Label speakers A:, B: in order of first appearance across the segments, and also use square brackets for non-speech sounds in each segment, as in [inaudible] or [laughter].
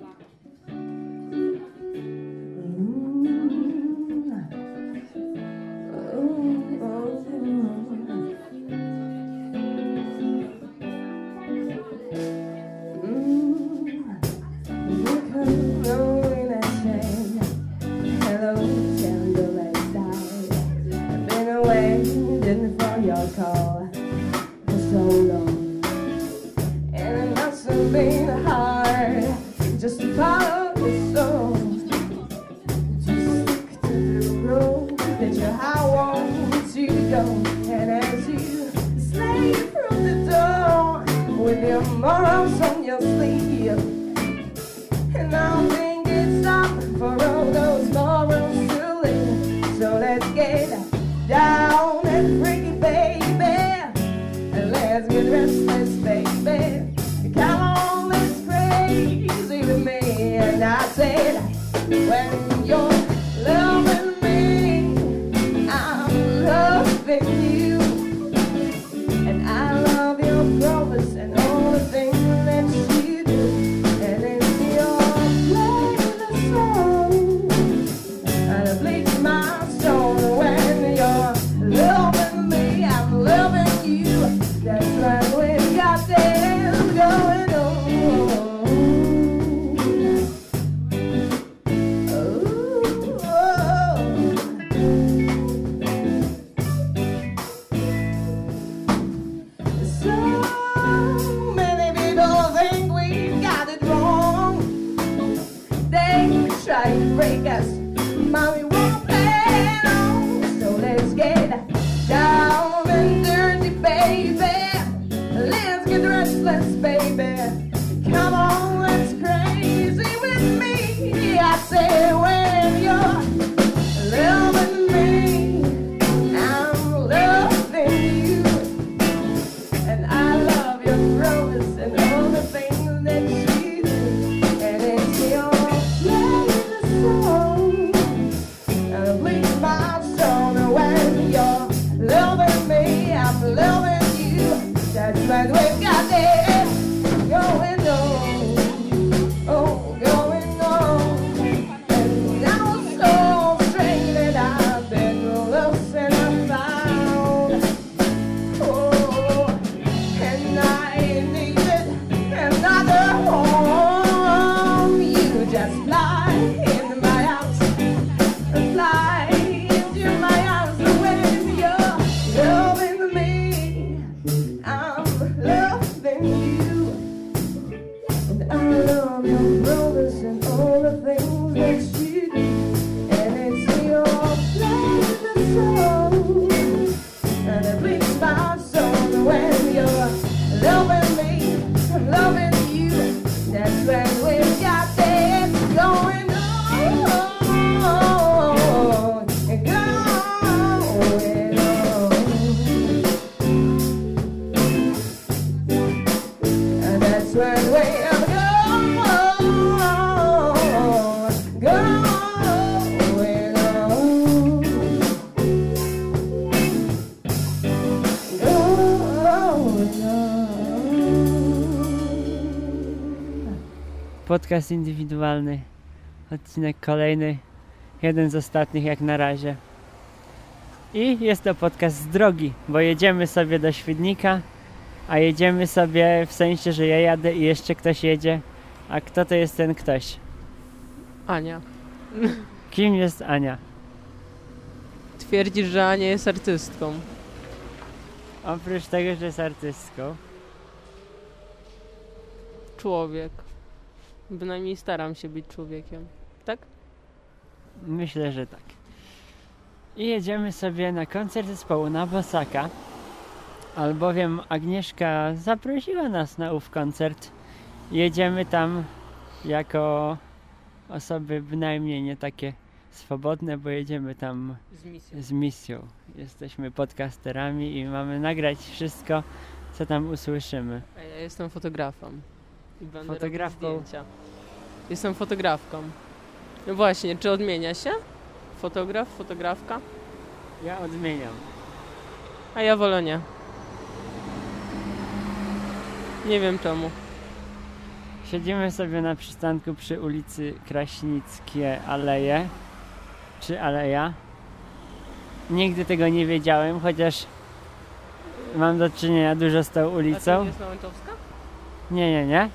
A: Thank. bones you go And as you slave from the door With your morals on your queda and it brings my soul.
B: Podcast indywidualny, odcinek kolejny, jeden z ostatnich jak na razie. I jest to podcast z drogi, bo jedziemy sobie do Świdnika, a jedziemy sobie w sensie, że ja jadę i jeszcze ktoś jedzie. A kto to jest ten ktoś?
C: Ania.
B: Kim jest Ania?
C: Twierdzisz, że Ania jest artystką.
B: Oprócz tego, że jest artystką.
C: Człowiek. Bynajmniej staram się być człowiekiem. Tak?
B: Myślę, że tak. I jedziemy sobie na koncert zespołu na Bosaka, albowiem Agnieszka zaprosiła nas na ów koncert. Jedziemy tam jako osoby bynajmniej nie takie swobodne, bo jedziemy tam
C: z misją.
B: z misją. Jesteśmy podcasterami i mamy nagrać wszystko, co tam usłyszymy.
C: A ja jestem fotografem. I będę
B: Fotografką.
C: zdjęcia. Jestem fotografką. No właśnie, czy odmienia się? Fotograf, fotografka?
B: Ja odmieniam.
C: A ja wolę nie. Nie wiem czemu.
B: siedzimy sobie na przystanku przy ulicy Kraśnickie Aleje, czy Aleja. Nigdy tego nie wiedziałem, chociaż mam do czynienia dużo z tą
C: A to
B: ulicą.
C: jest?
B: Nie, nie, nie.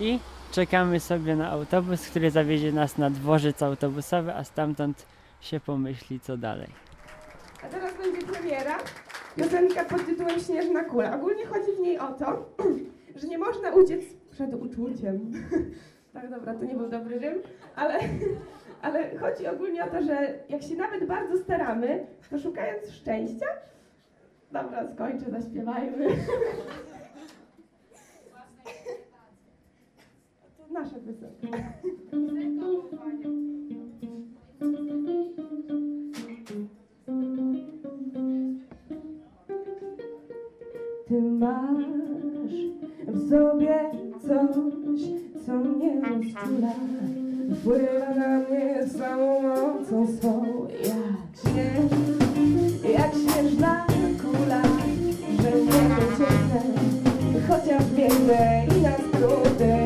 B: I czekamy sobie na autobus, który zawiezie nas na dworzec autobusowy, a stamtąd się pomyśli co dalej.
A: A teraz będzie premiera. Piosenka pod tytułem Śnieżna kula. Ogólnie chodzi w niej o to, [clears throat] że nie można uciec przed uczuciem. [laughs] tak, dobra, to nie był dobry rym, ale, [laughs] ale chodzi ogólnie o to, że jak się nawet bardzo staramy, to szukając szczęścia... Dobra, skończę, zaśpiewajmy. [laughs] nasza piosenka. Ty masz w sobie coś, co mnie rozczula. Wpływa na mnie całą mocą swą. Jak śnież, jak śnieżna kula Że nie docieknę, chociaż biegnę i na skróty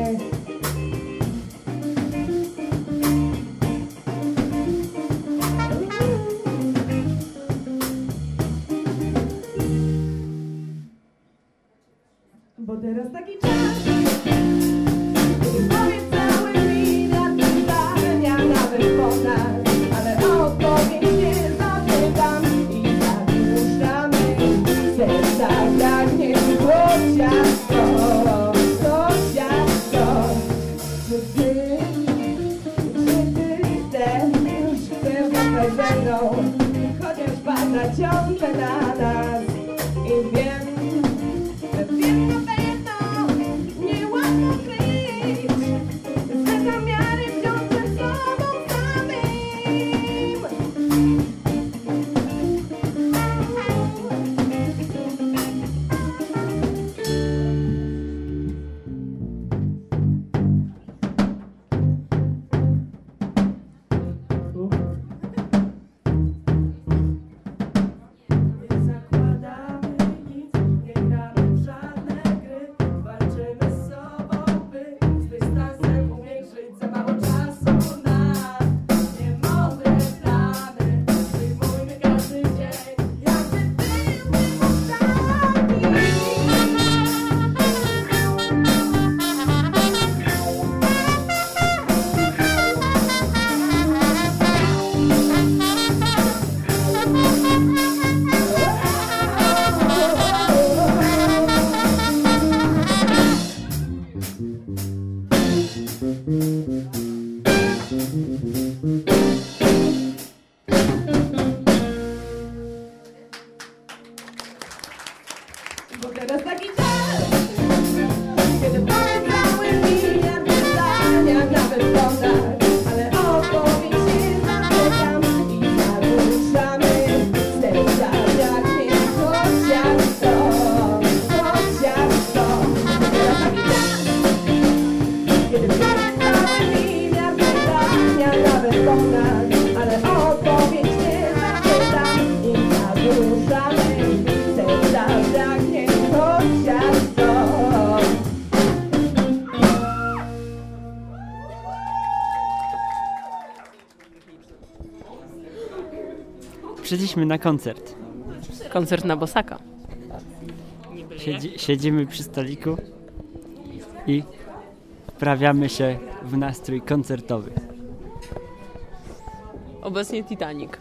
A: adianta nada. Em
B: Przyszliśmy na koncert.
C: Koncert na Bosaka.
B: Siedzi, siedzimy przy stoliku i wprawiamy się w nastrój koncertowy.
C: Obecnie Titanic.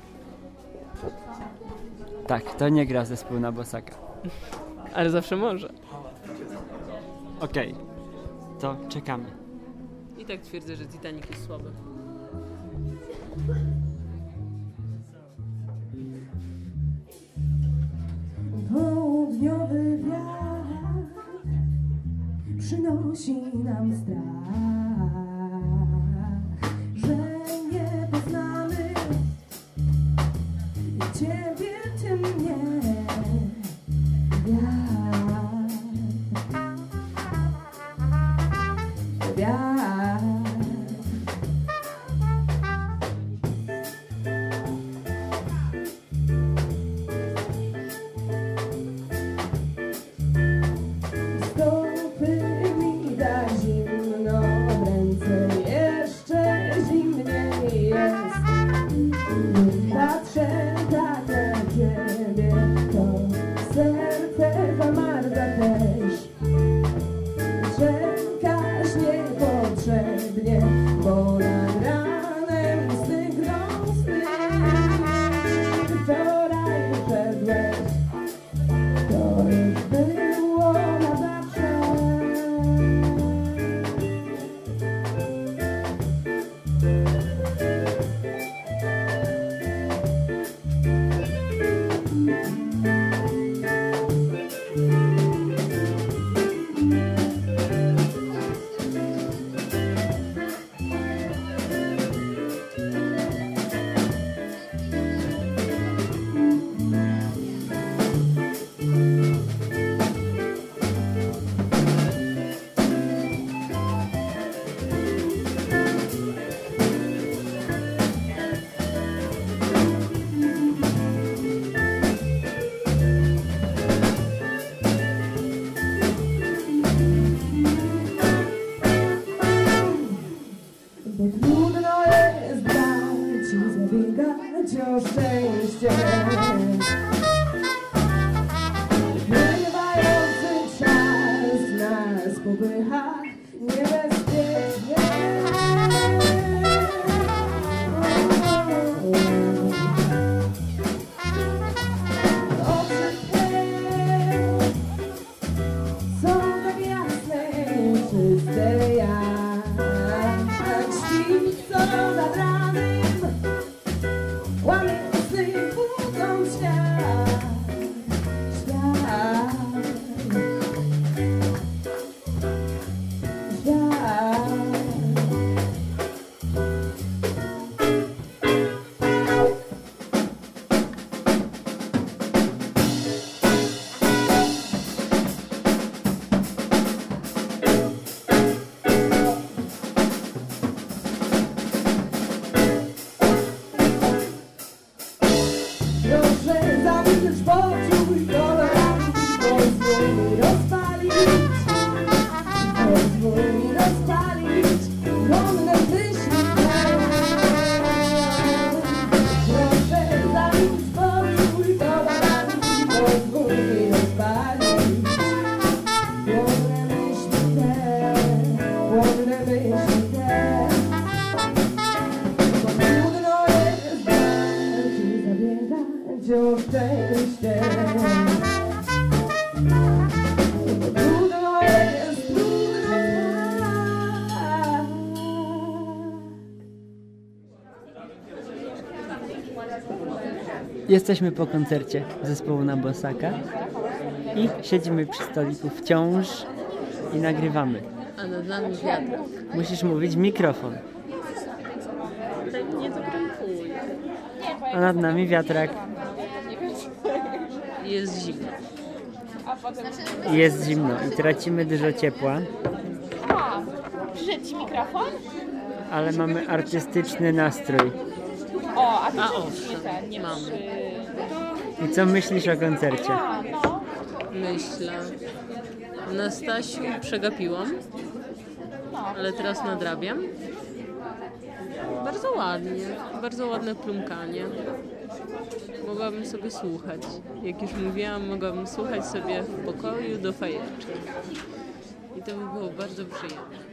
B: Tak, to nie gra zespół na bosaka.
C: Ale zawsze może.
B: Okej, to czekamy.
C: I tak twierdzę, że Titanic jest słaby.
A: Шинам, нам страх. If you deny it is blind, she's bigger, just say,
B: Jesteśmy po koncercie zespołu na Bosaka i siedzimy przy stoliku wciąż i nagrywamy.
C: A nad nami wiatr.
B: Musisz mówić mikrofon,
C: Tak nie
B: a nad nami wiatrak.
C: Jest zimno.
B: Jest zimno i tracimy dużo ciepła,
D: Przyszedł ci mikrofon?
B: ale mamy artystyczny nastrój.
D: O, a ty
C: A owszem,
D: nie ten, nie
C: mam.
B: I co myślisz o koncercie?
D: A, no.
C: Myślę. Na Stasiu przegapiłam, ale teraz nadrabiam. Bardzo ładnie, bardzo ładne plumkanie. Mogłabym sobie słuchać. Jak już mówiłam, mogłabym słuchać sobie w pokoju do fajeczki. I to by było bardzo przyjemne.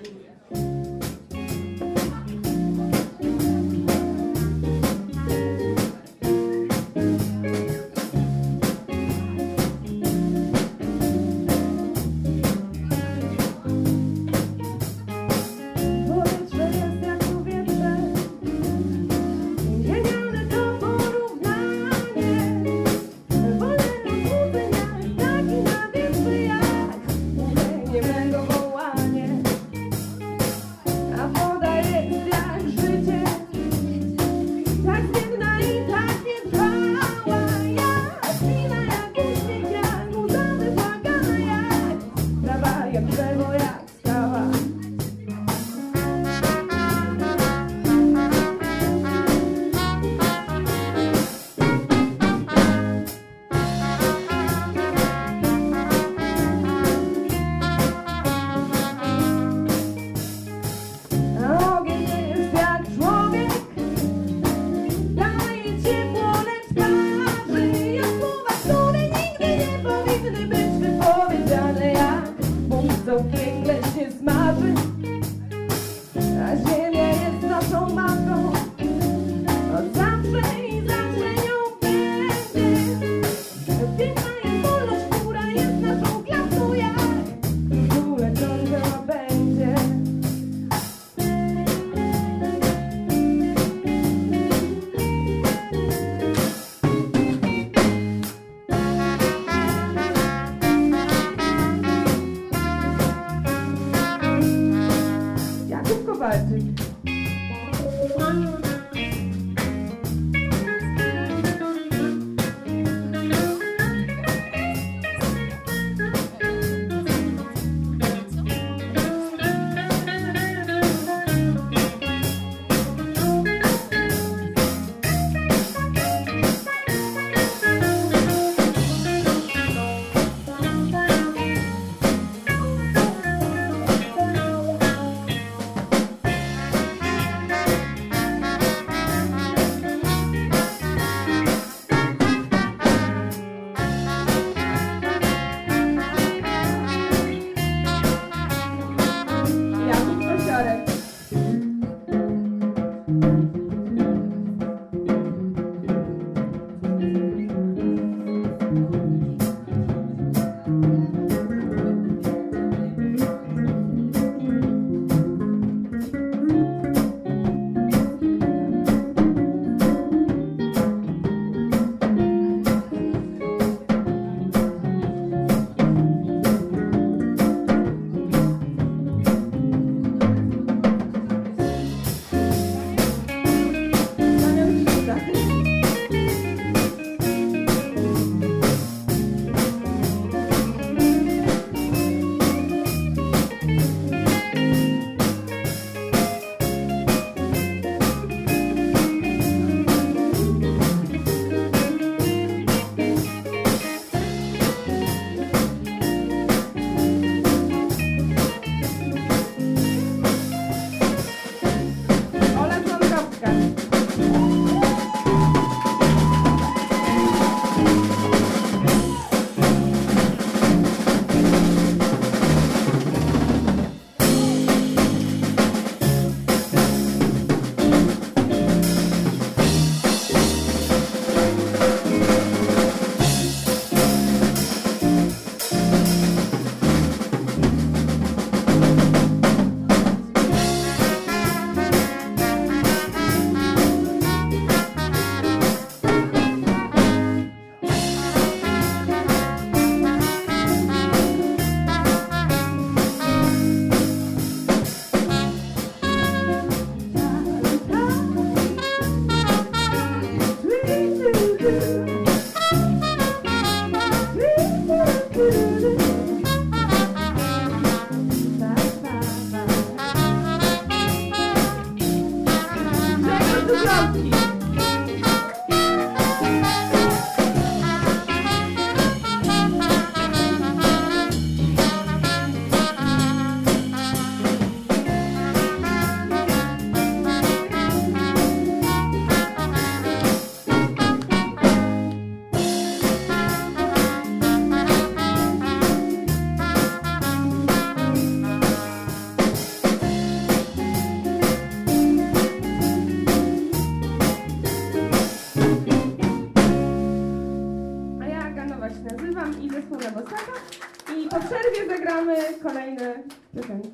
A: Piosenki.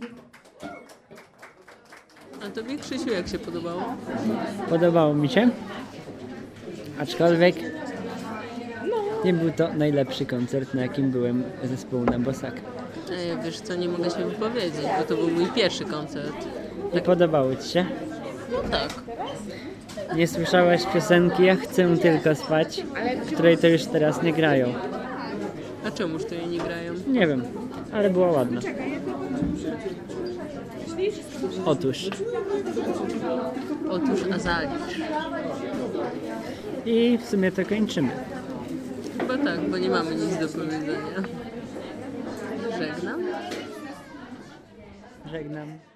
C: A tobie, Krzysiu, jak się podobało?
B: Podobało mi się. Aczkolwiek nie był to najlepszy koncert, na jakim byłem zespołu na Bosaka.
C: Ej, wiesz co, nie mogę się wypowiedzieć, bo to był mój pierwszy koncert.
B: Nie podobało Ci się?
C: No tak.
B: Nie słyszałaś piosenki Ja chcę tylko spać, której to już teraz nie grają.
C: A czemuż to jej nie grają?
B: Nie wiem, ale była ładna. Otóż.
C: Otóż Azali.
B: I w sumie to kończymy.
C: Chyba tak, bo nie mamy nic do powiedzenia. Żegnam.
B: Żegnam.